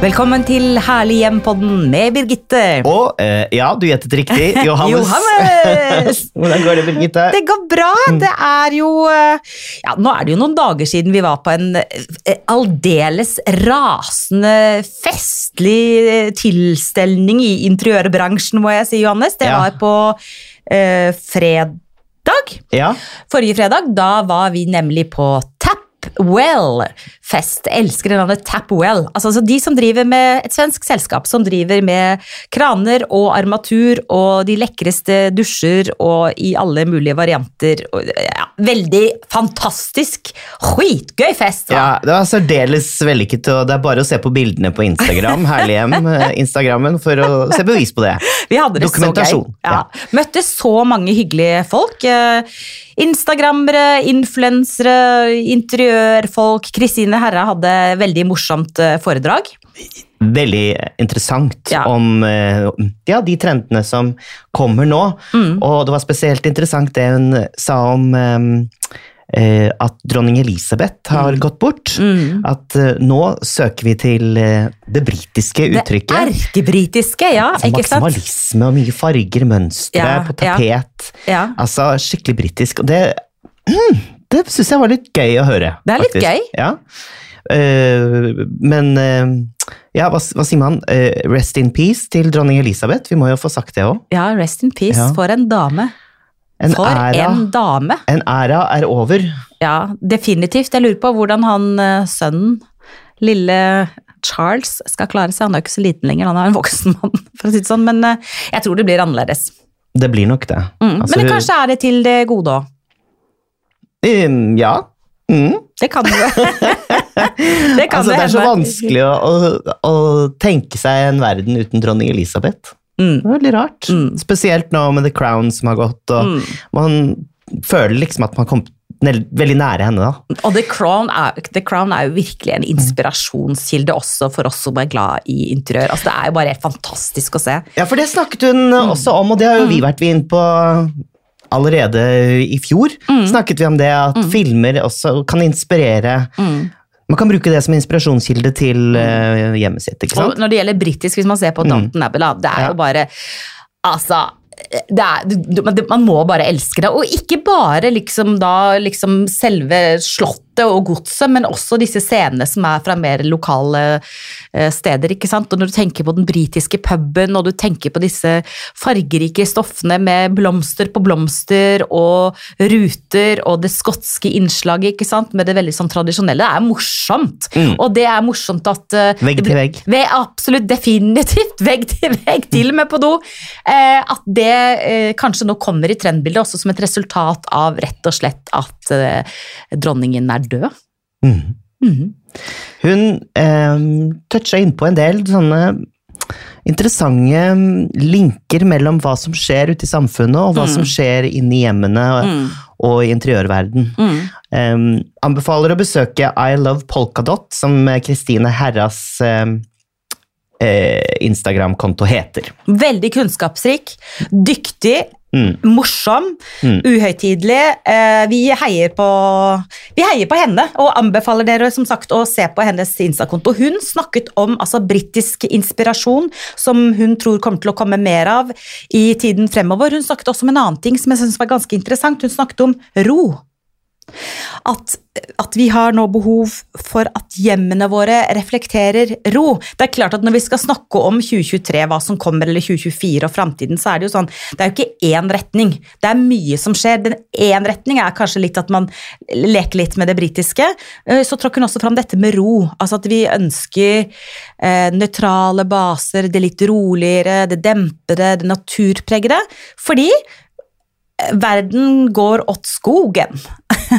Velkommen til Herlig hjem-podden med Birgitte. Og eh, ja, du gjettet riktig. Johannes. Johannes! Hvordan går det, Birgitte? Det går bra. Det er jo eh, Ja, nå er det jo noen dager siden vi var på en eh, aldeles rasende festlig eh, tilstelning i interiørbransjen, må jeg si, Johannes. Det var på eh, fredag. Ja, Forrige fredag, da var vi nemlig på Tapwell-fest. Elsker det navnet Tapwell. Altså, altså de som driver med et svensk selskap som driver med kraner og armatur og de lekreste dusjer og i alle mulige varianter. Og, Ja, veldig fantastisk, skitgøy fest! ja, det var særdeles vellykket, og det er bare å se på bildene på Instagram, Herlighjem, eh, Instagrammen, for å se bevis på det. Vi hadde det så gøy. Dokumentasjon, Ja. Møtte så mange hyggelige folk. eh, Instagrammere, influensere, interiørfolk. Kristine Herra hadde veldig morsomt eh, foredrag. Veldig interessant Ja. om eh, ja, de trendene som kommer nå. Mm. Og det var spesielt interessant det hun sa om eh, eh, at dronning Elisabeth har gått bort. Mm. At eh, nå søker vi til eh, det britiske uttrykket. Det erkebritiske, ja. Altså ikke sant? Maksimalisme og mye farger, mønstre Ja, på tapet. Ja. Altså skikkelig britisk. Og det, mm, det syns jeg var litt gøy å høre. Det er litt faktisk. gøy. Ja. Eh, men eh, ja, hva, hva sier man? Eh, rest in peace til dronning Elisabeth. Vi må jo få sagt det òg. ja, rest in peace. Ja. For en dame. En, For æra- en dame. en æra er over. Ja, definitivt. Jeg lurer på hvordan han sønnen, lille Charles, skal klare seg. Han er jo ikke så liten lenger, han er en voksen mann, for å si det sånn. Men jeg tror det blir annerledes. Det blir nok det. Mm. Altså, Men det kanskje er det til det gode òg. um, Ja. Mm. Det kan jo Det kan Altså, det er så vanskelig å, å, å tenke seg en verden uten dronning Elisabeth. Mm. Det er veldig rart. Mm. Spesielt nå med The Crown som har gått, og Mm. man føler liksom at man kom veldig nære henne, da. Og The Crown, er, The Crown er jo virkelig en inspirasjonskilde også for oss som er glad i interiør. Altså, det er jo bare helt fantastisk å se. Ja, for det snakket hun også om, og det har jo vi vært inne på allerede i fjor. Snakket vi om det at filmer også kan inspirere Man kan bruke det som inspirasjonskilde til uh, hjemmet sitt, ikke Og sant? når det gjelder britisk, hvis man ser på Downton Abbey, det er Ja. jo bare Altså det er, man må bare elske det. Og ikke bare liksom da liksom selve slottet og godset, men også disse scenene som er fra mer lokale eh, steder. ikke sant? Og når du tenker på den britiske puben, og du tenker på disse fargerike stoffene med blomster på blomster og ruter og det skotske innslaget, ikke sant? med det veldig sånn tradisjonelle, det er morsomt. Og det er morsomt at uh, Vegg til vegg. Ved, absolutt, definitivt. Vegg til vegg, til og med på do. Uh, at det uh, kanskje nå kommer i trendbildet også som et resultat av rett og slett at dronningen er død. Mm. Mm. Hun eh, toucha innpå en del sånne interessante mm, linker mellom hva som skjer ute i samfunnet, og hva som skjer inni hjemmene og, og i interiørverden. Eh, anbefaler å besøke I Love Polkadot, som Kristine Herras eh, eh, Instagram-konto heter. Veldig kunnskapsrik, dyktig, Mm. morsom, Mm. uhøytidelig. Eh, vi, heier på, vi heier på henne og anbefaler dere som sagt å se på hennes Insta-konto. Hun snakket om altså, britisk inspirasjon, som hun tror kommer til å komme mer av i tiden fremover. Hun snakket også om en annen ting som jeg synes var ganske interessant. Hun snakket om ro. At, at vi har nå behov for at hjemmene våre reflekterer ro. Det er klart at Når vi skal snakke om 2023, hva som kommer, eller 2024 og framtiden, så er det jo sånn, det er jo ikke én retning. Det er mye som skjer. Den én retning er kanskje litt at man leker litt med det britiske. Eh, Så tråkker hun også fram dette med ro. Altså at vi ønsker eh, nøytrale baser, det litt roligere, det dempede, det naturpregede. Fordi verden går åt skogen.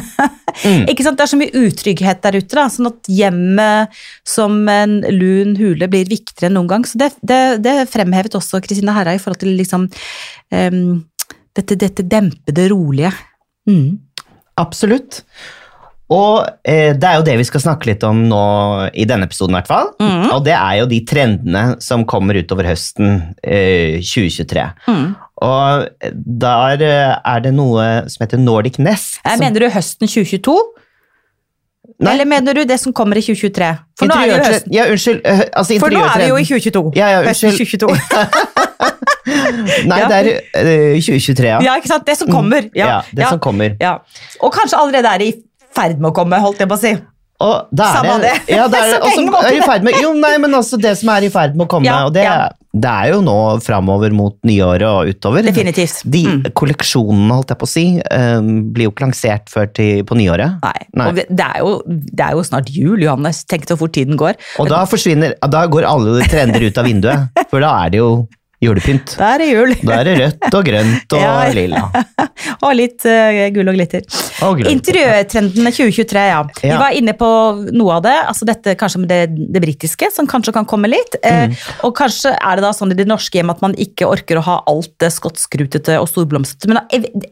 Ikke sant? Det er så mye utrygghet der ute, da, sånn at hjemmet som en lun hule blir viktigere enn noen gang. Så det, det, det fremhevet også Kristine Herra i forhold til liksom, um, dette, dette dempede, rolige. Mm. Absolutt. Og eh, det er jo det vi skal snakke litt om nå i denne episoden, i hvert fall. Mm. Og det er jo de trendene som kommer utover høsten eh, 2023. Mm. Og der eh, er det noe som heter Nordic Nest. Som- mener du høsten 2022? Nei. Eller mener du det som kommer i 2023? For nå er det jo høsten. Ja, unnskyld. øh, Altså, For nå er vi jo i 2022. Ja, ja, Høsten unnskyld. 2022. Nei, Ja. det er uh, 2023, ja. Ja, ikke sant? Det som kommer. Ja, Ja, det som kommer. Ja. Og kanskje allerede er i ferd med å komme, holdt jeg på å si. Og da er Samme det, det. Ja, det er, Så og så penger må er i ferd med, jo, nei, men altså det som er i ferd med å komme, og det. Det er jo nå framover mot nyåret og utover. Definitivt. De Mm. kolleksjonene, holdt jeg på å si, eh, blir jo ikke lansert før til, på nyåret. Nei. Nei. Og det, det, er jo, det er jo snart jul, Johannes. Tenk så fort tiden går. Og da forsvinner, da går alle trender ut av vinduet, for da er det jo julepynt. Da er det jul. Da er det rødt og grønt og Ja. lilla. og litt uh, gull og glitter. Og. Interiørtrendene 2023, ja. Vi var inne på noe av det. altså Dette kanskje med det, det britiske, som kanskje kan komme litt. Eh, Mm. og kanskje er det da sånn i det norske hjem at man ikke orker å ha alt det skottskrutete og storblomstrete, men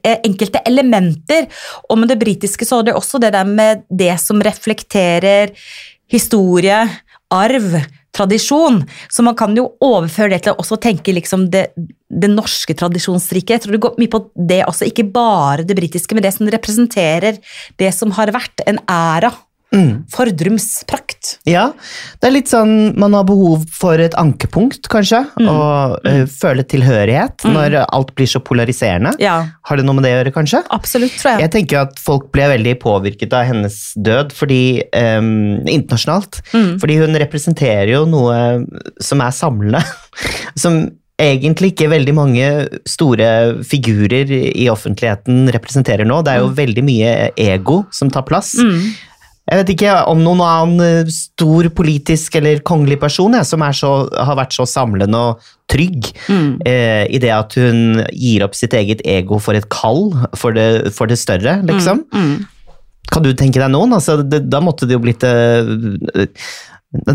eh, enkelte elementer. Og med det britiske så er det også det der med det som reflekterer historie, arv, tradisjon. Så man kan jo overføre det til å også tenke liksom det, det norske tradisjonsriket. Jeg tror det går mye på det også, ikke bare det britiske, men det som representerer det som har vært en æra. Mm. Fordrums prakt. Ja, det er litt sånn man har behov for et ankepunkt, kanskje, Mm. og uh, føle tilhørighet når alt blir så polariserende. Ja, Har det noe med det å gjøre, kanskje? absolutt, tror jeg. Jeg tenker at folk ble veldig påvirket av hennes død fordi, um, internasjonalt. Mm. Fordi hun representerer jo noe som er samlende. Som egentlig ikke veldig mange store figurer i offentligheten representerer nå. Det er jo veldig mye ego som tar plass. Mm. Jeg vet ikke om noen annen eh, stor politisk eller kongelig person jeg, som er så, har vært så samlende og trygg Mm. eh, i det at hun gir opp sitt eget ego for et kall for det, for det større, liksom. Mm. Kan du tenke deg noen? Altså, det, da måtte det jo blitt eh,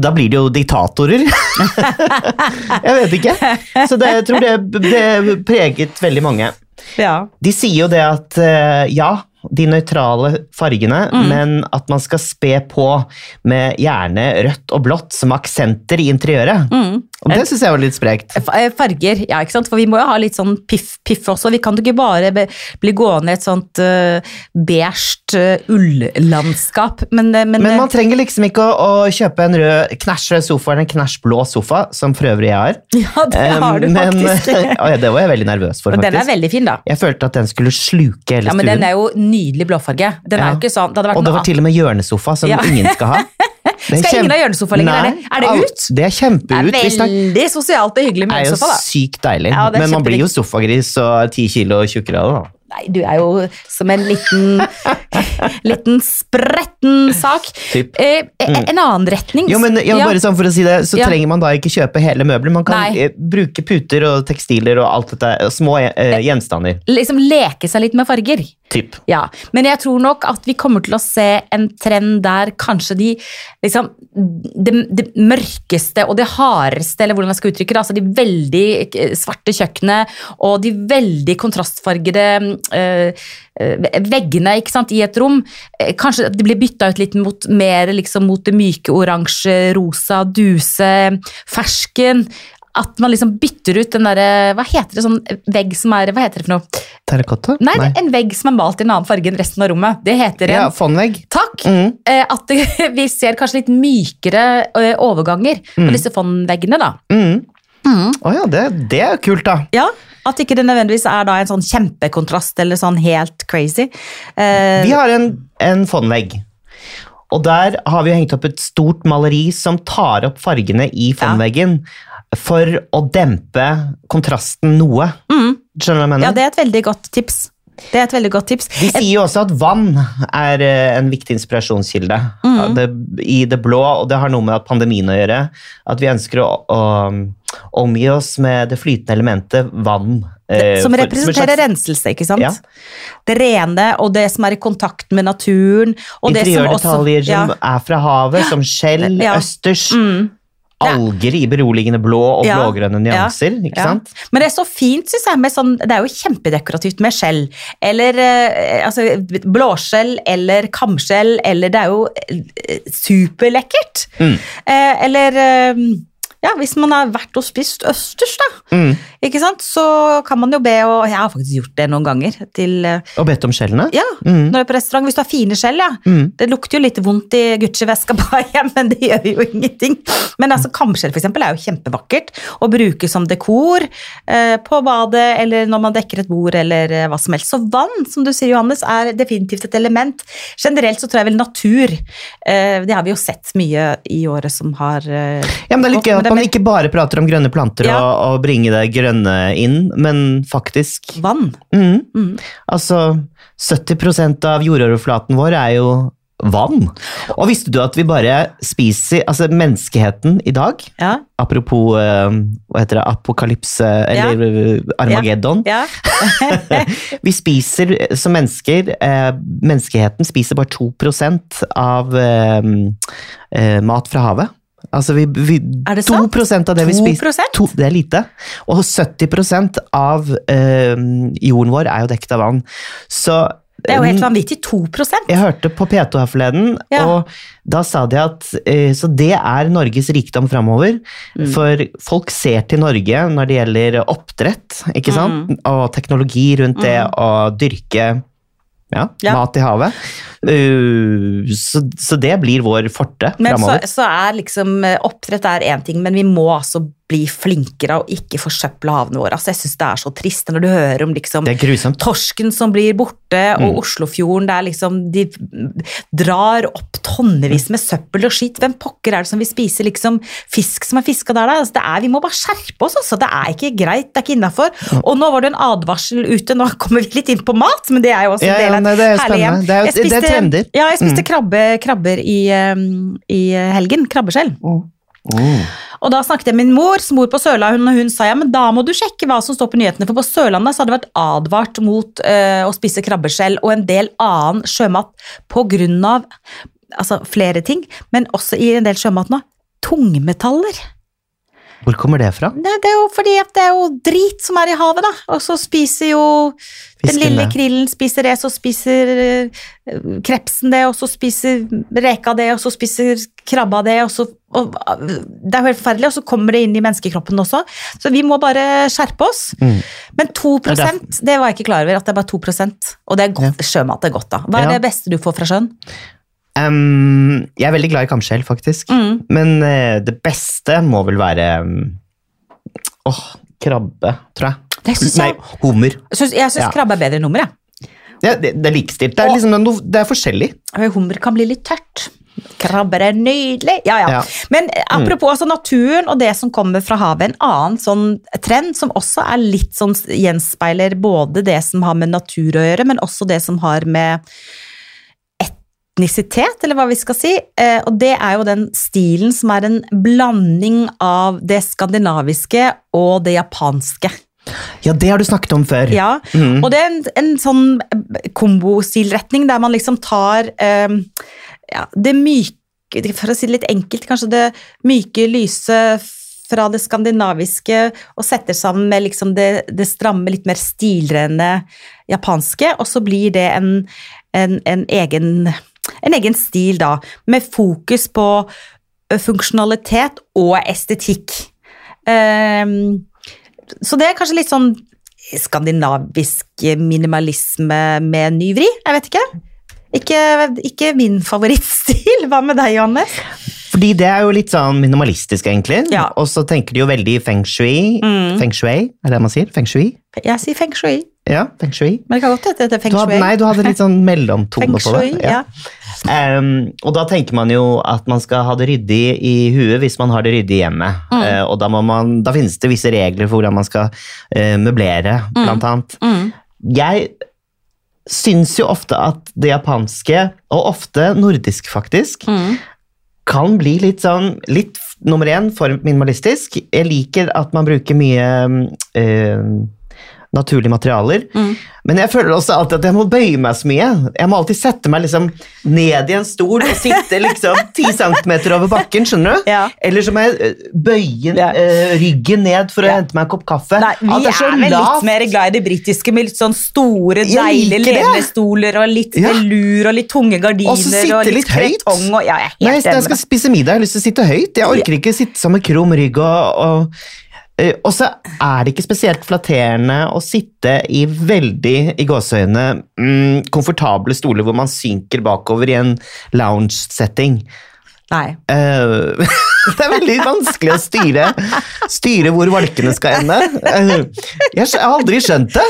Da blir det jo diktatorer. jeg vet ikke. Så det, jeg tror det, det preget veldig mange. Ja. De sier jo det at eh, ja, de nøytrale fargene, men at man skal spe på med gjerne rødt og blått som aksenter i interiøret. Mm. Og det syns jeg var litt sprekt. Eh, Farger, ja, ikke sant? For vi må jo ha litt sånn piff, piff også. Vi kan jo ikke bare bli gående i et sånt uh, beige uh, ullandskap. Men, uh, men, Men man trenger liksom ikke å, å kjøpe en rød knæsj rød sofa eller en knæsj blå sofa, som for øvrig jeg har. Ja, det har du men, faktisk. Ja, det var jeg veldig nervøs for, Og den er veldig fin, da. Jeg følte at den skulle sluke hele Ja, men stuen. den er jo nydelig blåfarge. Den er jo ikke sånn, det Og det var til og med hjørnesofa, som Ja. ingen skal ha. Det Skal ingen ha hjørnesofa lenger? Er det- er det ut? Det er kjempeut. Det er veldig sosialt og hyggelig Det er jo sykt deilig, Ja, men man blir jo sofagris og ti kilo tjukkere av det. Nei, du er jo som en liten, liten spretten sak. Eh, en annen retning. Jo, men ja, bare sånn for å si det, så Ja. trenger man da ikke kjøpe hele møbler. Man kan Nei. eh, bruke puter og tekstiler og alt dette, eh, små eh, gjenstander. Liksom leke seg litt med farger. Typ. Ja, men jeg tror nok at vi kommer til å se en trend der kanskje de liksom det, det mørkeste og det hardeste, eller hvordan jeg skal uttrykke det, altså de veldig eh, svarte kjøkkenene og de veldig kontrastfargede eh, veggene ikke sant, i et rom, eh, kanskje det blir bytta ut litt mot mer liksom mot det myke oransje, rosa, duse, fersken. At man liksom bytter ut den derre Hva heter det sånn vegg som er Hva heter det for noe? Terrakotta? Nei, en vegg som er malt i en annen farge enn resten av rommet. Det heter en Ja, fondvegg. Takk! Mm. Eh, At vi ser kanskje litt mykere eh, overganger på disse fondveggene, da. Mm. Å ja, det, det er kult, da. Ja, At ikke det nødvendigvis er da en sånn kjempekontrast eller sånn helt crazy. Eh, Vi har en, en fondvegg. Og der har vi hengt opp et stort maleri som tar opp fargene i fondveggen for å dempe kontrasten noe. mm, Skjønner du hva jeg mener? ja, det er et veldig godt tips. Det er et veldig godt tips. De sier jo også at vann er eh, en viktig inspirasjonskilde Mm. Det, i det blå, og det har noe med pandemien å gjøre. At vi ønsker å, å omgi oss med det flytende elementet vann. eh, Som for- representerer som renselse, ikke sant? Ja. Det rene og det som er i kontakt med naturen. Det som også, ja. som er fra havet, som skjell, østers, Mm. Alger i beroligende blå og Ja. blågrønne nyanser. ikke Ja. sant? Men det er så fint, syns jeg. Med sånn, det er jo kjempedekorativt med skjell. Eller eh, altså, blåskjell eller kamskjell, eller det er jo eh, superlekkert. Mm. Eh, eller eh, ja, hvis man har vært og spist østers, da. Mm. Ikke sant, så kan man jo be, og jeg har faktisk gjort det noen ganger, til eh, Og bedt om skjellene? Ja, Mm. når du er på restaurant. Hvis du har fine skjell, ja. Mm. Det lukter jo litt vondt i Gucci-veska på hjem, men det gjør jo ingenting. Men altså, kamskjell for eksempel, er jo kjempevakkert å bruke som dekor eh, på badet eller når man dekker et bord eller eh, hva som helst. Så vann, som du sier, Johannes, er definitivt et element. Generelt så tror jeg vel natur. Eh, det har vi jo sett mye i året som har eh, Ja, men Det er litt gøy at man ikke bare prater om grønne planter Ja. og, og bringe det grønne inn, men faktisk vann. mm, Mm. Altså, 70% av jordoverflaten vår er jo vann. Og visste du at vi bare spiser Altså, menneskeheten i dag, Ja. apropos eh, hva heter det, apokalypse, eller ja. Armageddon ja. Vi spiser eh, som mennesker eh, Menneskeheten spiser bare 2 av eh, eh, mat fra havet. Altså vi, vi, Er det 2 sant? av det vi 2%? spiser to, Det er lite. Og 70 av eh, jorden vår er jo dekket av vann. Så Det er jo helt eh, vanvittig. 2% jeg hørte på P2 her forleden, Ja. og da sa de at eh, Så det er Norges rikdom framover. Mm. For folk ser til Norge når det gjelder oppdrett, ikke sant? Mm. Og teknologi rundt det og dyrke ja, Ja. mat i havet. Uh, så, så det blir vår forte Men så, framover. så er liksom eh, Oppdrett er én ting, men vi må altså bli flinkere og ikke forsøple havene våre. Altså, jeg syns det er så trist når du hører om liksom torsken som blir borte, og Mm. Oslofjorden der liksom de drar opp tonnevis med søppel og skitt. Hvem pokker er det som vil spise liksom fisk som er fiska der? da? Altså, det er, vi må bare skjerpe oss, altså. Det er ikke greit, det er ikke innafor. Og nå var det en advarsel ute, nå kommer vi litt inn på mat, men det er jo også Ja, en del av nei, det er herlig hjem. Det er jo- Jeg det er trender. Ja, jeg spiste Mm. krabbe, krabber i, um, i helgen. Krabbeskjell. Mm. Og da snakket jeg med min mor, som bor på Sørlandet, og hun sa ja, men da må du sjekke hva som står på nyhetene, for på Sørlandet så hadde det vært advart mot uh, å spise krabbeskjell og en del annen sjømat på grunn av altså, flere ting, men også i en del sjømat nå, tungmetaller. Hvor kommer det fra? Det, det er jo fordi at det er jo drit som er i havet, da, og så spiser jo den lille krillen spiser det, så spiser eh, krepsen det, og så spiser reka det, og så spiser krabba det, og så og, Det er jo helt forferdelig, og så kommer det inn i menneskekroppen også. Så vi må bare skjerpe oss. Mm. Men 2 Det er det var jeg ikke klar over, at det er bare 2% Og det er godt, sjømat er godt, da. Hva er Ja. det beste du får fra sjøen? Um, jeg er veldig glad i kamskjell, faktisk. Mm. Men uh, det beste må vel være um, oh, krabbe, tror jeg. Jeg- Nei, hummer. Syns, jeg syns Ja. krabbe er bedre enn hummer, jeg. Det, det, det er likestilt. Det er, liksom, det er forskjellig. Hummer kan bli litt tørt. Krabber er nydelig. Ja, ja. Ja. Men apropos apropos altså, naturen og det som kommer fra havet, en annen sånn trend som også er litt sånn gjenspeiler både det som har med natur å gjøre, men også det som har med etnisitet, eller hva vi skal si. Eh, og det er jo den stilen som er en blanding av det skandinaviske og det japanske. Ja, det har du snakket om før. Ja, Mm. og det er en, en sånn kombostilretning der man liksom tar eh, ja, det myke, for å si det litt enkelt, kanskje det myke, lyse fra det skandinaviske og setter sammen med liksom det, det stramme, litt mer stilrene japanske, og så blir det en, en, en, egen, en egen stil da, med fokus på funksjonalitet og estetikk. Ehm, så det er kanskje litt sånn skandinavisk minimalisme med ny vri. Jeg vet ikke. Ikke, ikke min favorittstil. Hva med deg, Johannes? Fordi det er jo litt sånn minimalistisk, egentlig. Ja. Og så tenker de jo veldig feng shui. Mm. Feng shui, er det man sier? Feng shui? Jeg sier feng shui, Ja, feng shui. men det kan godt hete det feng Du hadde, shui. nei, du hadde litt sånn mellomtone på det. shui, ja. Um, og da tenker man jo at man skal ha det ryddig i huet hvis man har det ryddig hjemme. Mm. Uh, og da, må man, da finnes det visse regler for hvordan man skal uh, møblere, blant annet. Mm. Jeg syns jo ofte at det japanske, og ofte nordisk faktisk, Mm. kan bli litt sånn litt, Nummer én, for minimalistisk. Jeg liker at man bruker mye eh, naturlige materialer. Mm. Men jeg føler også alltid at jeg må bøye meg så mye. Jeg må alltid sette meg liksom ned i en stol og sitte liksom ti centimeter over bakken, skjønner du? Ja. Eller så må jeg eh, bøye Ja. uh, ryggen ned for å Ja. hente meg en kopp kaffe. Nei, vi Alt er, så vel litt mer glad i det britiske med litt sånn store, deilige lenestoler og litt velur og litt tunge gardiner Og sitte og litt litt kretong og er Nei, jeg skal spise middag, jeg har lyst til å sitte høyt. Jeg orker ikke sitte sammen med krum rygg og, og Og så er det ikke spesielt flatterende å sitte i veldig, i gåseøyne, mm, komfortable stoler hvor man synker bakover i en lounge-setting. Nei. Uh, det er veldig vanskelig å styre, styre hvor valkene skal ende. Uh, jeg jeg har aldri skjønt det.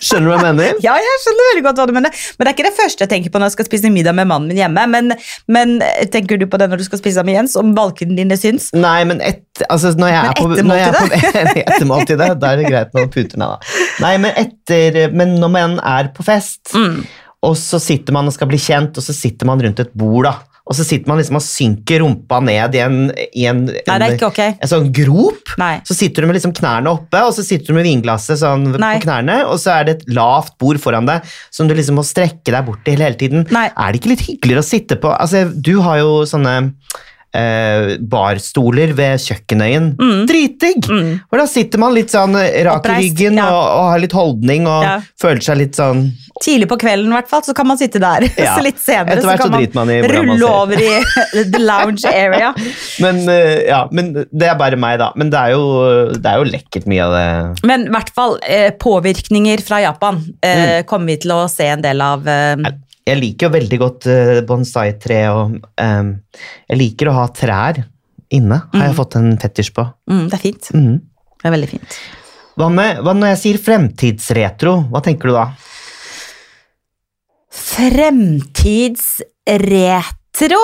Skjønner du hva jeg mener? Ja, jeg skjønner veldig godt hva du mener. Men det er ikke det første jeg tenker på når jeg skal spise middag med mannen min hjemme. Men, men tenker du på det når du skal spise med Jens, om valkene dine syns? Nei, men et, altså, når jeg Men er på, etter er Etter måltidet, da er det greit med puter, meg, da. Nei, men, etter, men når man er på fest, Mm. og så sitter man og skal bli kjent, og så sitter man rundt et bord, da. Og så sitter man liksom og synker rumpa ned i en, i en, Nei, en, okay. en sånn grop. Nei. Så sitter du med liksom knærne oppe, og så sitter du med vinglasset sånn Nei. på knærne, og så er det et lavt bord foran deg som du liksom må strekke deg bort til hele tiden. Er det ikke litt hyggeligere å sitte på Altså, du har jo sånne eh, barstoler ved kjøkkenøyen. Dritdigg! Og da sitter man litt sånn rak i Mm. Ryggen ja. og, og har litt holdning og Ja. føler seg litt sånn Tidlig på kvelden, i hvert fall, så kan man sitte der. Ja. Så litt senere Etter hvert så så kan man i man rulle over i the lounge area. Men, eh, ja, men det er bare meg, da. Men det er jo, det er jo lekkert mye av det. Men i hvert fall eh, påvirkninger fra Japan Mm. eh, kommer vi til å se en del av. Eh, Jeg liker jo veldig godt uh, bonsai-tre, og um, jeg liker å ha trær inne. Har jeg fått en fetisj på. mm, det er fint. Mm. Det er veldig fint. Hva, med, hva når jeg sier fremtidsretro? Hva tenker du da? Fremtidsretro.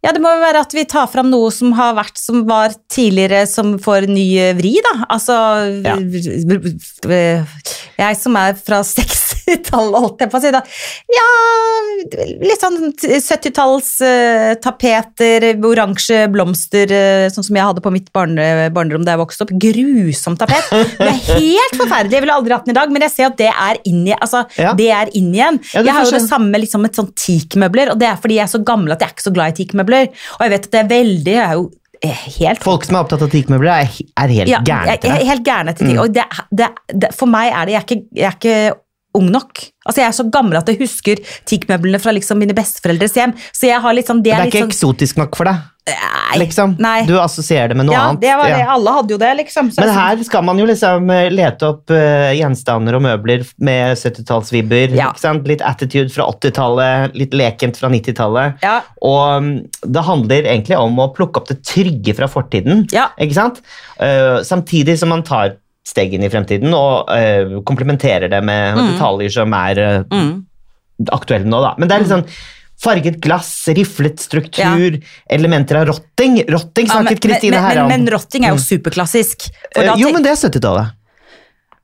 Ja, det må jo være at vi tar fram noe som har vært som var tidligere, som får ny vri, da. Altså Ja. Jeg som er fra 60-tallet, holdt jeg på å si. da. Ja, litt sånn 70-talls uh, tapeter, oransje blomster, uh, sånn som jeg hadde på mitt barne, barnerom da jeg vokste opp. Grusom tapet. Det er helt forferdelig. Jeg ville aldri hatt den i dag, men jeg ser at det er inn, i, altså, Ja. det er inn igjen. Ja, jeg har jo det samme liksom, med sånn teakmøbler, og det er fordi jeg er så gammel at jeg er ikke så glad i teakmøbler. Og jeg vet at det er veldig Jeg er jo eh, helt Folk som er opptatt av teakmøbler, er, er helt ja, gærne etter det. helt gærne etter ting. Og det, det, det, for meg er det Jeg er ikke, jeg er ikke ung nok. Altså Jeg er så gammel at jeg husker teakmøblene fra liksom mine besteforeldres hjem. Så jeg har liksom Det Det er er ikke sånn eksotisk nok for deg, Nei. liksom. Nei. Du assosierer det med noe ja, annet. det var det. Ja. Alle hadde jo det, liksom. Så Men her skal man jo liksom eh, lete opp uh, gjenstander og møbler med 70-tallsvibber. Ja. Litt attitude fra 80-tallet, litt lekent fra 90-tallet. Ja. Og um, det handler egentlig om å plukke opp det trygge fra fortiden. Ikke sant? Uh, samtidig som man tar steg inn i fremtiden og uh, komplementerer det med detaljer som er eh, Mm. aktuelle nå. Da. Men det er litt sånn farget glass, riflet struktur, elementer av rotting. Rotting Ja, men, snakket Kristine men, her men, om. men rotting er jo superklassisk. For da Eh, jo, men det er 70-tallet.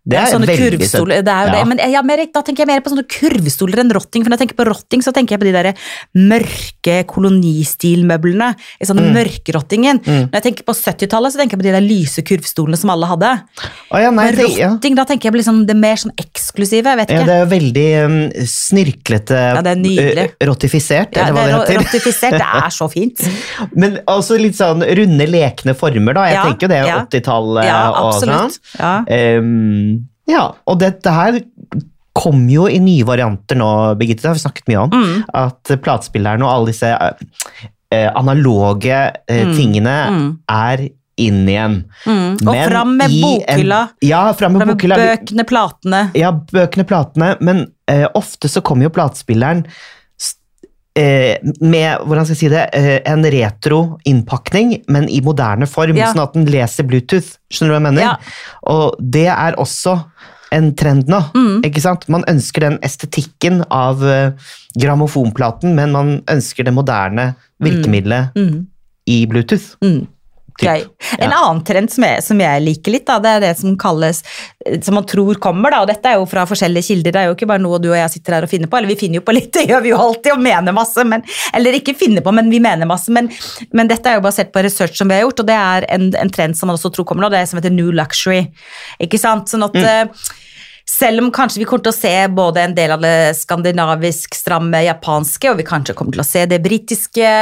Det er sånne kurvstoler, det er jo Ja. det. Men ja, mer, da tenker jeg mer på sånne kurvstoler enn rotting. For når jeg tenker på rotting, så tenker jeg på de der mørke kolonistilmøblene. I sånn Mm. mørkerottingen. Når jeg tenker på 70-tallet, så tenker jeg på de der lyse kurvstolene som alle hadde. Oh, ja, nei, Men rotting, ja. da tenker jeg på liksom det mer sånn eksklusive. Jeg vet ja, det er veldig um, snirklete Ja, det er nydelig. rotifisert, Ja, det det er rotifisert, det er så fint. Men også litt sånn runde, lekne former, da. Jeg Ja, tenker jo det er ja. 80-tallet Ja, og sånn. Ja. Um, ja, og dette her kom jo i nye varianter nå, Birgitte, det har vi snakket mye om. Mm. At platespilleren og alle disse analoge mm. tingene mm. er inn igjen. Mm. Og Men fram med en- bokhylla. Ja, fram med Fram med bokhylla. bøkene, platene. Ja, bøkene, platene, men eh, ofte så kommer jo platespilleren eh, med hvordan skal jeg si det, eh, en retro innpakning, men i moderne form, Ja. sånn at den leser Bluetooth. Skjønner du hva jeg mener? Ja. Og det er også en trend nå. Mm. ikke sant? Man ønsker den estetikken av uh, grammofonplaten, men man ønsker det moderne virkemidlet Mm. i Bluetooth. Mm. Gøy. En annen trend som jeg, som jeg liker litt, da, det er det som kalles Som man tror kommer, da, og dette er jo fra forskjellige kilder. Det er jo ikke bare noe du og jeg sitter her og finner på. Eller vi finner jo på litt, det gjør vi jo alltid, og mener masse. Men, eller ikke finner på, men vi mener masse. Men, men dette er jo basert på research som vi har gjort, og det er en, en trend som man også tror kommer nå, det er som heter new luxury. Ikke sant? Sånn at eh, selv om kanskje vi kommer til å se både en del av det skandinavisk stramme japanske, og vi kanskje kommer til å se det britiske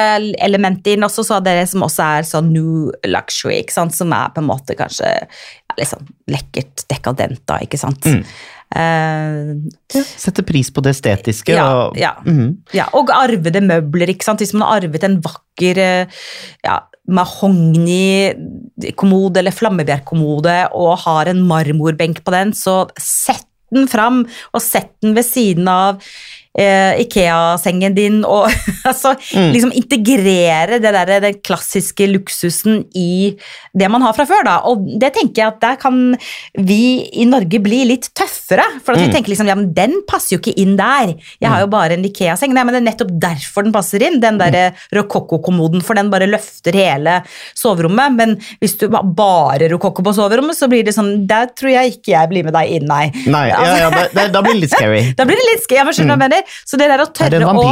elementet inn også, så er det som også er sånn new luxury, som er på en måte kanskje ja, liksom lekkert dekadent, da, ikke sant. Eh, Sette pris på det estetiske. ja, og, ja. mm. ja, og arvede møbler, ikke sant. Hvis man har arvet en vakker eh, ja, mahogni kommode eller flammebjergkommode og har en marmorbenk på den, så sett den fram og sett den ved siden av eh, Ikea-sengen din og altså, liksom integrere det der, den klassiske luksusen i det man har fra før. Da. Og det tenker jeg at der kan vi i Norge bli litt tøffere. For at vi tenker liksom ja, men den passer jo ikke inn der. Jeg har jo bare en Ikea-seng. Nei, men det er nettopp derfor den passer inn. Den der rokokko-kommoden, for den bare løfter hele soverommet. Men hvis du bare rokokko på soverommet, så blir det sånn Der tror jeg ikke jeg blir med deg inn, nei. Nei, ja, ja, da, da- da blir det litt scary. Da blir det litt scary, jeg skjønner hva jeg mener. Så det der å tørre å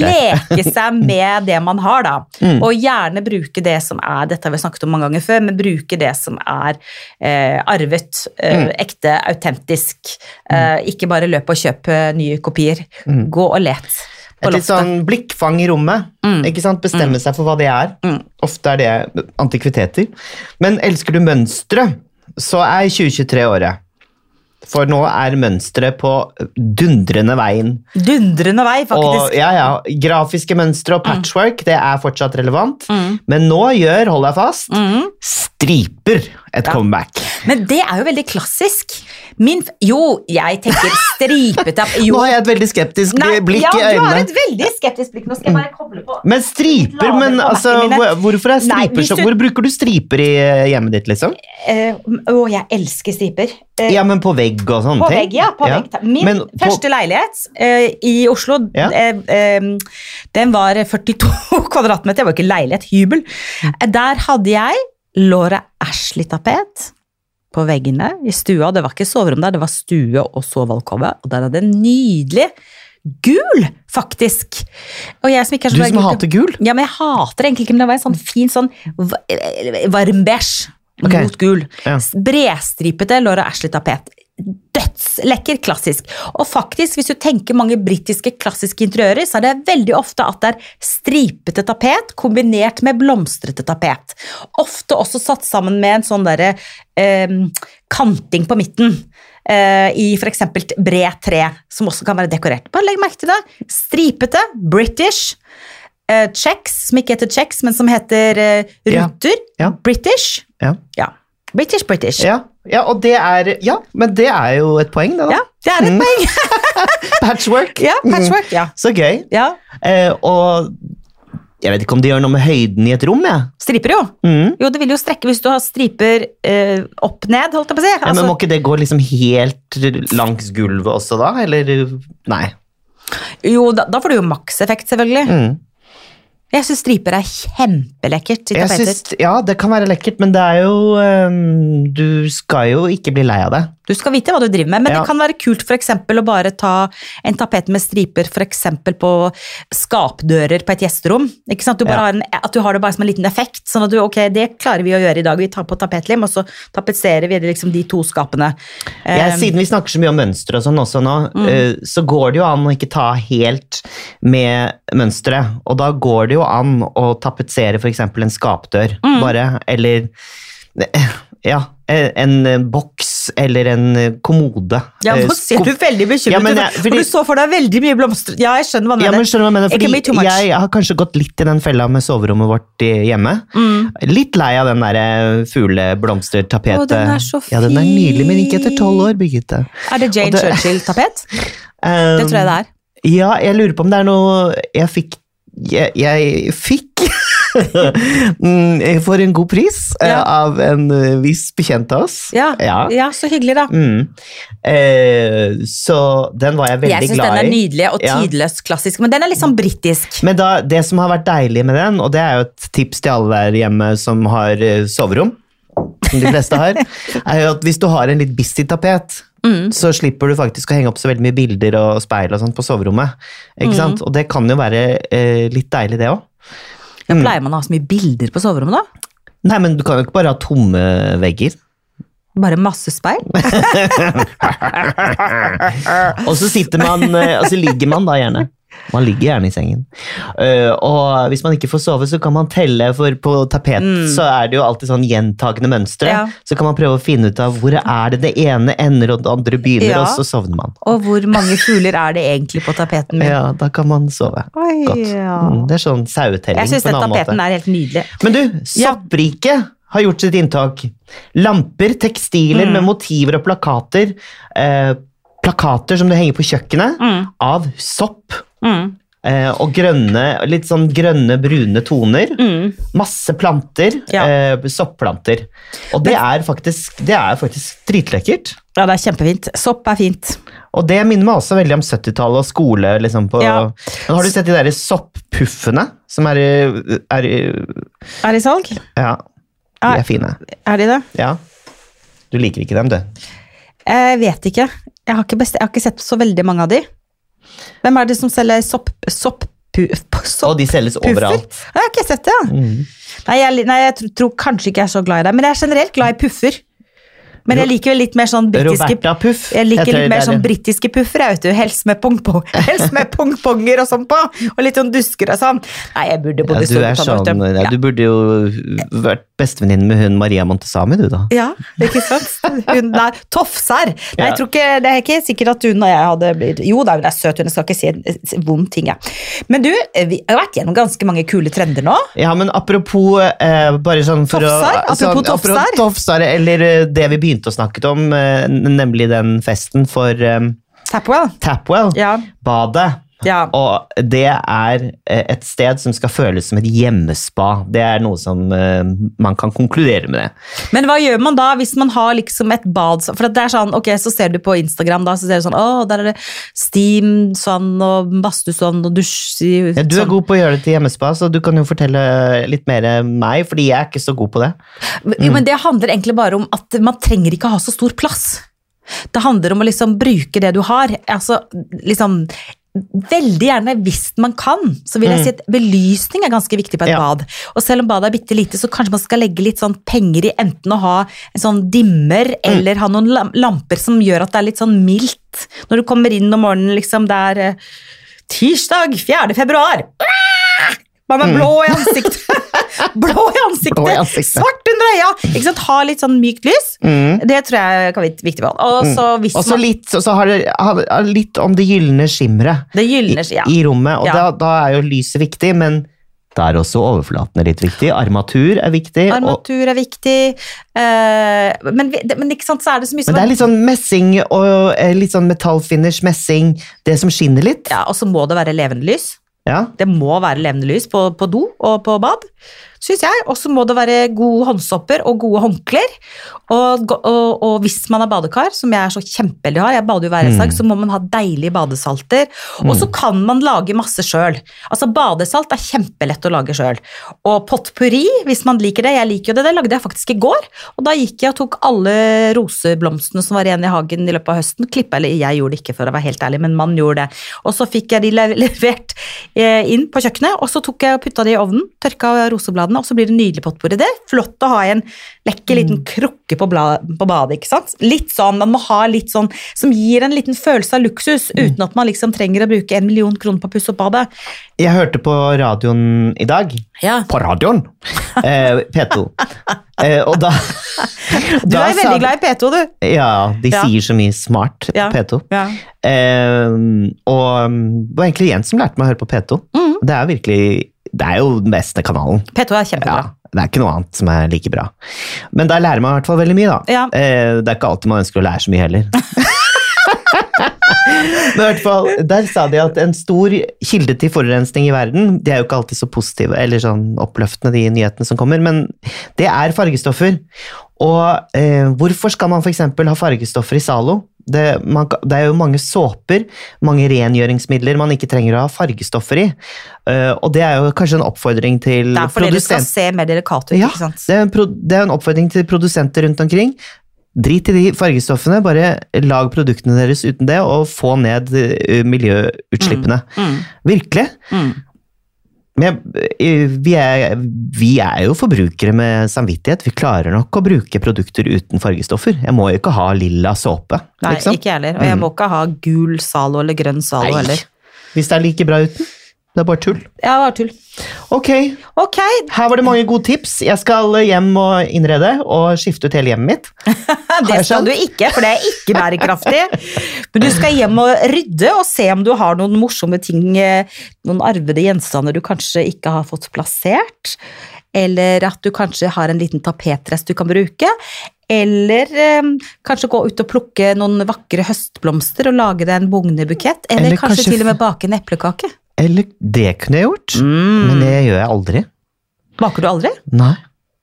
leke seg med det man har, da. Mm. Og gjerne bruke det som er Dette har vi snakket om mange ganger før, men bruke det som er eh, arvet, eh, Mm. ekte, autentisk. Eh, ikke bare løp og kjøp eh, nye kopier. Gå og let Mm. Et litt sånn blikkfang i rommet. Mm. Ikke sant? Bestemme seg for hva det er. Mm. Ofte er det antikviteter. Men elsker du mønstre, så er 2023 året. For nå er mønsteret på dundrende veien. Dundrende vei, Og faktisk. ja, ja, grafiske mønstre og patchwork, det er fortsatt relevant. Mm. Men nå gjør, hold deg fast, Mm. striper et Ja. comeback. Men det er jo veldig klassisk. Min Jo, jeg tenker stripete Jo. Nå har jeg et veldig skeptisk Nei, blikk ja, i du har et veldig skeptisk blikk. Nå skal jeg bare koble på. Men striper, men altså, hvor- hvorfor er striper du- Hvor bruker du striper i eh, hjemmet ditt, liksom? Eh, Å, jeg elsker striper. Eh, Ja, men på vegg og sånne På ting? vegg, ja. På vegg. Min Men på- første leilighet eh, i Oslo, Ja. eh, den var 42 kvadratmeter. Det var ikke leilighet, hybel. Mm. Der hadde jeg Laura Ashley-tapet på veggene i stua. Det var ikke soverom der, det var stue og sovealkove. Og der hadde en nydelig gul, faktisk. Og jeg som ikke er så Du som hater gul? Ja, men jeg hater egentlig ikke, men det var en sånn fin sånn eh, varm beige Okay. mot gul. Ja. Bredstripete Laura Ashley-tapet. Dødslekker, klassisk. Og faktisk, hvis du tenker mange britiske klassiske interiører, så er det veldig ofte at det er stripete tapet kombinert med blomstrete tapet. Ofte også satt sammen med en sånn derre eh, kanting på midten. eh, I f.eks. bred tre, som også kan være dekorert. Bare legg merke til det. Stripete, British. eh, checks, som ikke heter checks, men som heter eh, Ja. Ja. British. Ja. Ja. British, British. Ja, ja, og det er Ja, men det er jo et poeng, det, da. Ja, det er et Mm. poeng. Patchwork. Ja, patchwork, ja. Så gøy. ja. Eh, og jeg vet ikke om det gjør noe med høyden i et rom, Ja. Striper jo. Mm. Jo, det vil jo strekke hvis du har striper eh, opp ned, holdt jeg på å si. Ja, men Altså, Må ikke det gå liksom helt langs gulvet også, da? Eller Nei. jo, da, da får du jo makseffekt, selvfølgelig. Mm. Jeg syns striper er kjempelekkert i tapeter. syns, ja, det kan være lekkert, men det er jo um, Du skal jo ikke bli lei av det. Du skal vite hva du driver med, men Ja. det kan være kult eksempel å bare ta en tapet med striper eksempel på skapdører på et gjesterom. Ikke sant? Du Ja. en, at du har det bare som en liten effekt. Sånn at du, ok, det klarer vi å gjøre i dag. Vi tar på tapetlim, og så tapetserer vi liksom de to skapene. Jeg, Eh, siden vi snakker så mye om mønstre og sånn også nå, Mm. eh, så går det jo an å ikke ta helt med mønsteret. Og da går det jo an å tapetsere f.eks. en skapdør, Mm. bare. Eller ja, en, en eh, boks eller en eh, kommode. ja, Eh, nå ser du veldig bekymret Ja, ut. jeg- fordi- For du så for deg veldig mye blomster. Ja, jeg skjønner hva du Ja, men mener. skjønner hva jeg mener? Fordi jeg har kanskje gått litt i den fella med soverommet vårt hjemme. Mm. Litt lei av den der eh, fugleblomstertapetet. Å, den er så Ja, den er nydelig, men ikke etter tolv år, Birgitte. Er det Jane Churchill-tapet? Um, Det tror jeg det er. Ja, jeg lurer på om det er noe jeg fikk Jeg, jeg fikk for en god pris eh, Ja. av en eh, viss bekjent av oss. Ja. Ja. så hyggelig, da. Mm. Eh, så den var jeg veldig Jeg veldig syns den er nydelig og tidløs klassisk, men den er litt sånn britisk. Men da, det som har vært deilig med den, og det er jo et tips til alle der hjemme som har eh, soverom, som de fleste har, er jo at hvis du har en litt busy tapet, Mm. så slipper du faktisk å henge opp så veldig mye bilder og speil og sånt på soverommet. Ikke Mm. sant? Og det kan jo være eh, litt deilig, det òg. Ja, pleier man å ha så mye bilder på soverommet, da? Nei, men du kan jo ikke bare ha tomme vegger. Bare masse speil? Og så sitter man, eh, og så ligger man da gjerne. Man ligger gjerne i sengen. Uh, og hvis man ikke får sove, så kan man telle, for på tapet så er det jo alltid sånn gjentagende mønstre. Mm. Ja. Så kan man prøve å finne ut av hvor er det det ene ender og det andre begynner, Ja. og så sovner man. Og hvor mange fugler er det egentlig på tapeten min? Ja, da kan man sove Oi, godt. ja. Mm, det er sånn sauetelling Jeg syns på den måte. tapeten er helt nydelig. Men du, soppriket har gjort sitt inntak. Lamper, tekstiler Mm. med motiver og plakater. Eh, plakater som du henger på kjøkkenet, Mm. av sopp. Mm. Eh, og grønne, litt sånn grønne, brune toner. Mm. Masse planter. Ja. Eh, sopplanter. Og det er faktisk, det er faktisk dritlekkert. Ja, det er kjempefint. Sopp er fint. Og det minner meg også veldig om 70-tallet og skole. Liksom, på, Ja. Men har du sett de der sopppuffene som er, i- er i- Er i salg? Ja, de er, er fine. Er de det? Ja. Du liker ikke dem, du. Jeg vet ikke. Jeg har ikke, best, jeg har ikke sett så veldig mange av de. Hvem er det som selger sopp... sopp Og de selges overalt. Jeg har ikke sett det. ja. Mm. Nei, jeg, nei, jeg tror, tror kanskje ikke jeg er så glad i det. Men jeg er generelt glad i puffer. Men jeg liker vel litt mer sånn britiske Puff. Jeg liker jeg litt mer sånn britiske puffer, jeg vet du. Helst med pongponger pong og sånn på. Og litt sånn dusker og sånn. Nei, jeg burde bodd i Storbritannia. sånn, ja, du burde jo vært bestevenninne med hun Maria Montesami, du da. Ja, ikke sant? Hun der tofsær. Nei, jeg tror ikke, det er ikke sikkert at hun og jeg hadde blitt Jo da, hun er søt, hun jeg skal ikke si en vond ting, jeg. Men du, vi har vært gjennom ganske mange kule trender nå. Ja, men apropos eh, bare sånn for Tofsar? å Apropos tofsar? tofsar, eller eh, det vi begynte å snakke om, eh, nemlig den festen for eh, Tapwell. Tapwell, Ja. badet. Ja. Og det er eh, et sted som skal føles som et hjemmespa. Det er noe som eh, man kan konkludere med det. Men hva gjør man da hvis man har liksom et bad For det er sånn, ok, så ser du på Instagram da, så ser du sånn, å, der er det steam sånn, og badstue sånn, og dusj Ja, du er sånn. god på å gjøre det til hjemmespa, så du kan jo fortelle litt mer meg, fordi jeg er ikke så god på det. Jo, men det handler egentlig bare om at man trenger ikke ha så stor plass. Det handler om å liksom bruke det du har. Altså, liksom, veldig gjerne, hvis man kan, så vil jeg si at belysning er ganske viktig på et Ja. bad. Og selv om badet er bitte lite, så kanskje man skal legge litt sånn penger i enten å ha en sånn dimmer, eller ha noen lamper som gjør at det er litt sånn mildt. Når du kommer inn om morgenen, liksom, det er eh, tirsdag 4. februar. Ah! Man er blå i ansiktet. blå i ansiktet. Blå i ansiktet. Svart under øya. Ikke sant? Ha litt sånn mykt lys. Det tror jeg kan være viktig. for så hvis Og så man litt, så har det har litt om det gylne skimmeret ja. i rommet, og Ja. da, da er jo lyset viktig, men da er også overflaten litt viktig. Armatur er viktig. Armatur er viktig. eh, men, men ikke sant, så er det så mye som men det er litt sånn messing og eh, litt sånn metallfinish, messing, det som skinner litt. ja, Og så må det være levende lys. Ja. Det må være levende lys på, på do og på bad, syns jeg. Og så må det være gode håndsopper og gode håndklær. Og, og, og hvis man har badekar, som jeg er så kjempeheldig har, jeg bader jo hver Mm. dag, så må man ha deilige badesalter. Og så kan man lage masse sjøl. Altså badesalt er kjempelett å lage sjøl. Og potpurri, hvis man liker det, jeg liker jo det, det lagde jeg faktisk i går. Og da gikk jeg og tok alle roseblomstene som var igjen i hagen i løpet av høsten, klippa, eller jeg gjorde det ikke for å være helt ærlig, men man gjorde det. Og så fikk jeg de levert eh, inn på kjøkkenet, og så tok jeg og putta de i ovnen, tørka rosebladene, og så blir det nydelig potpurri. Det er flott å ha i en lekker liten krukke på, på badet, ikke sant? Litt sånn, man må ha litt sånn, som gir en liten følelse av luksus, uten at man liksom trenger å bruke en million kroner på å pusse opp badet. Jeg hørte på radioen i dag. Ja. På radioen! Eh, P2. Eh, og da, Du er veldig glad i P2, du. Ja, de Ja. sier så mye smart, Ja. P2. Ja. Eh, og um, det var egentlig Jens som lærte meg å høre på P2. Mm. Det er virkelig Det er jo den beste kanalen. P2 er kjempebra. Ja, det er ikke noe annet som er like bra. Men der lærer man i hvert fall veldig mye, da. Ja. Eh, det er ikke alltid man ønsker å lære så mye heller. Men i hvert fall, Der sa de at en stor kilde til forurensning i verden De er jo ikke alltid så positive eller sånn oppløftende, de nyhetene som kommer, men det er fargestoffer. Og eh, hvorfor skal man f.eks. ha fargestoffer i Zalo? Det, man, det er jo mange såper, mange rengjøringsmidler man ikke trenger å ha fargestoffer i. Uh, og det er jo kanskje en oppfordring til Det er fordi det skal se mer delikat ut, ja, ikke sant? det er, en det er en oppfordring til produsenter rundt omkring. Drit i de fargestoffene, bare lag produktene deres uten det, og få ned miljøutslippene. miljøutslippene. Mm. Virkelig. Mm. Men eh, vi er, vi er jo forbrukere med samvittighet. Vi klarer nok å bruke produkter uten fargestoffer. Jeg må jo ikke ha lilla såpe. Nei, liksom. ikke jeg heller. Og jeg må ikke ha gul Zalo eller grønn Zalo heller. Hvis det er like bra uten. Det er bare tull. Ja, det var tull. Ok, Ok, her var det mange gode tips. Jeg skal hjem og innrede og skifte ut hele hjemmet mitt. det skal du ikke, for det er ikke bærekraftig. Men du skal hjem og rydde og se om du har noen morsomme ting, eh, noen arvede gjenstander du kanskje ikke har fått plassert. eller at du kanskje har en liten tapetrest du kan bruke. Eller eh, kanskje gå ut og plukke noen vakre høstblomster og lage deg en bugnebukett. Eller, Eller kanskje, kanskje til og med bake en eplekake. Eller det kunne jeg gjort, Mm. men det gjør jeg aldri. Baker du aldri? Nei.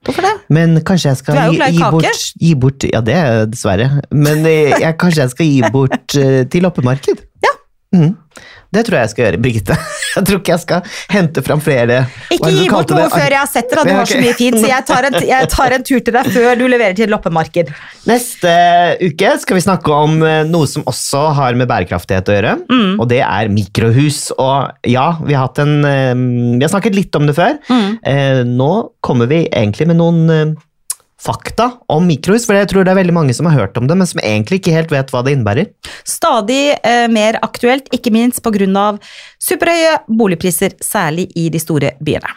Hvorfor det? Men kanskje jeg skal gi, gi, bort, gi bort Ja, det er dessverre. Men eh, jeg, kanskje jeg skal gi bort eh, til loppemarked. Ja. Mm. Det tror jeg jeg skal gjøre, Birgitte. Jeg tror ikke jeg skal hente fram flere Ikke gi bort noe før jeg har sett det, da. Du har så mye fint, så jeg tar, en, jeg tar en tur til deg før du leverer til loppemarked. Neste uke skal vi snakke om eh, noe som også har med bærekraftighet å gjøre, Mm. og det er mikrohus. Og ja, vi har, en, eh, vi har snakket litt om det før. Mm. Eh, Nå kommer vi egentlig med noen fakta om mikrohus, for jeg tror det er veldig mange som har hørt om det, men som egentlig ikke helt vet hva det innebærer. Stadig eh, mer aktuelt, ikke minst pga. superhøye boligpriser, særlig i de store byene.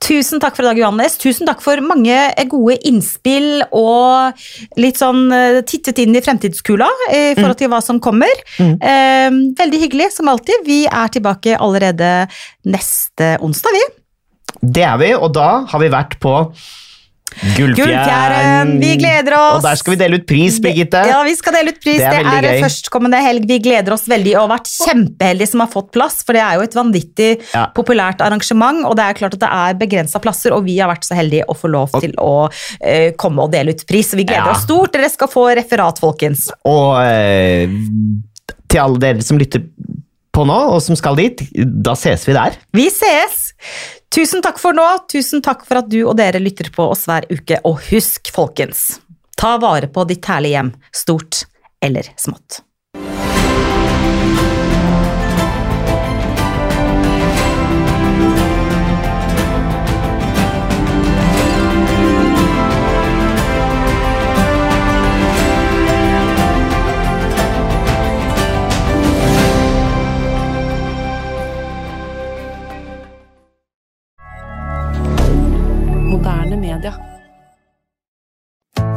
Tusen takk for i dag, Johannes. Tusen takk for mange eh, gode innspill og litt sånn eh, tittet inn i fremtidskula i forhold til hva som kommer. Mm. Eh, veldig hyggelig, som alltid. Vi er tilbake allerede neste onsdag, vi. Det er vi, og da har vi vært på Gullfjæren. Vi gleder oss. Og der skal vi dele ut pris, Birgitte. Ja, vi skal dele ut pris. Det er Det er, førstkommende helg. Vi gleder oss veldig og har vært kjempeheldige som har fått plass, for det er jo et vanvittig Ja. populært arrangement, og det er klart at det er begrensa plasser, og vi har vært så heldige å få lov til å uh, komme og dele ut pris. Så vi gleder Ja. oss stort. Dere skal få referat, folkens. Og uh, til alle dere som lytter på nå, og som skal dit, da ses vi der. Vi ses! Tusen takk for nå. Tusen takk for at du og dere lytter på oss hver uke. Og husk, folkens, ta vare på ditt herlige hjem, stort eller smått.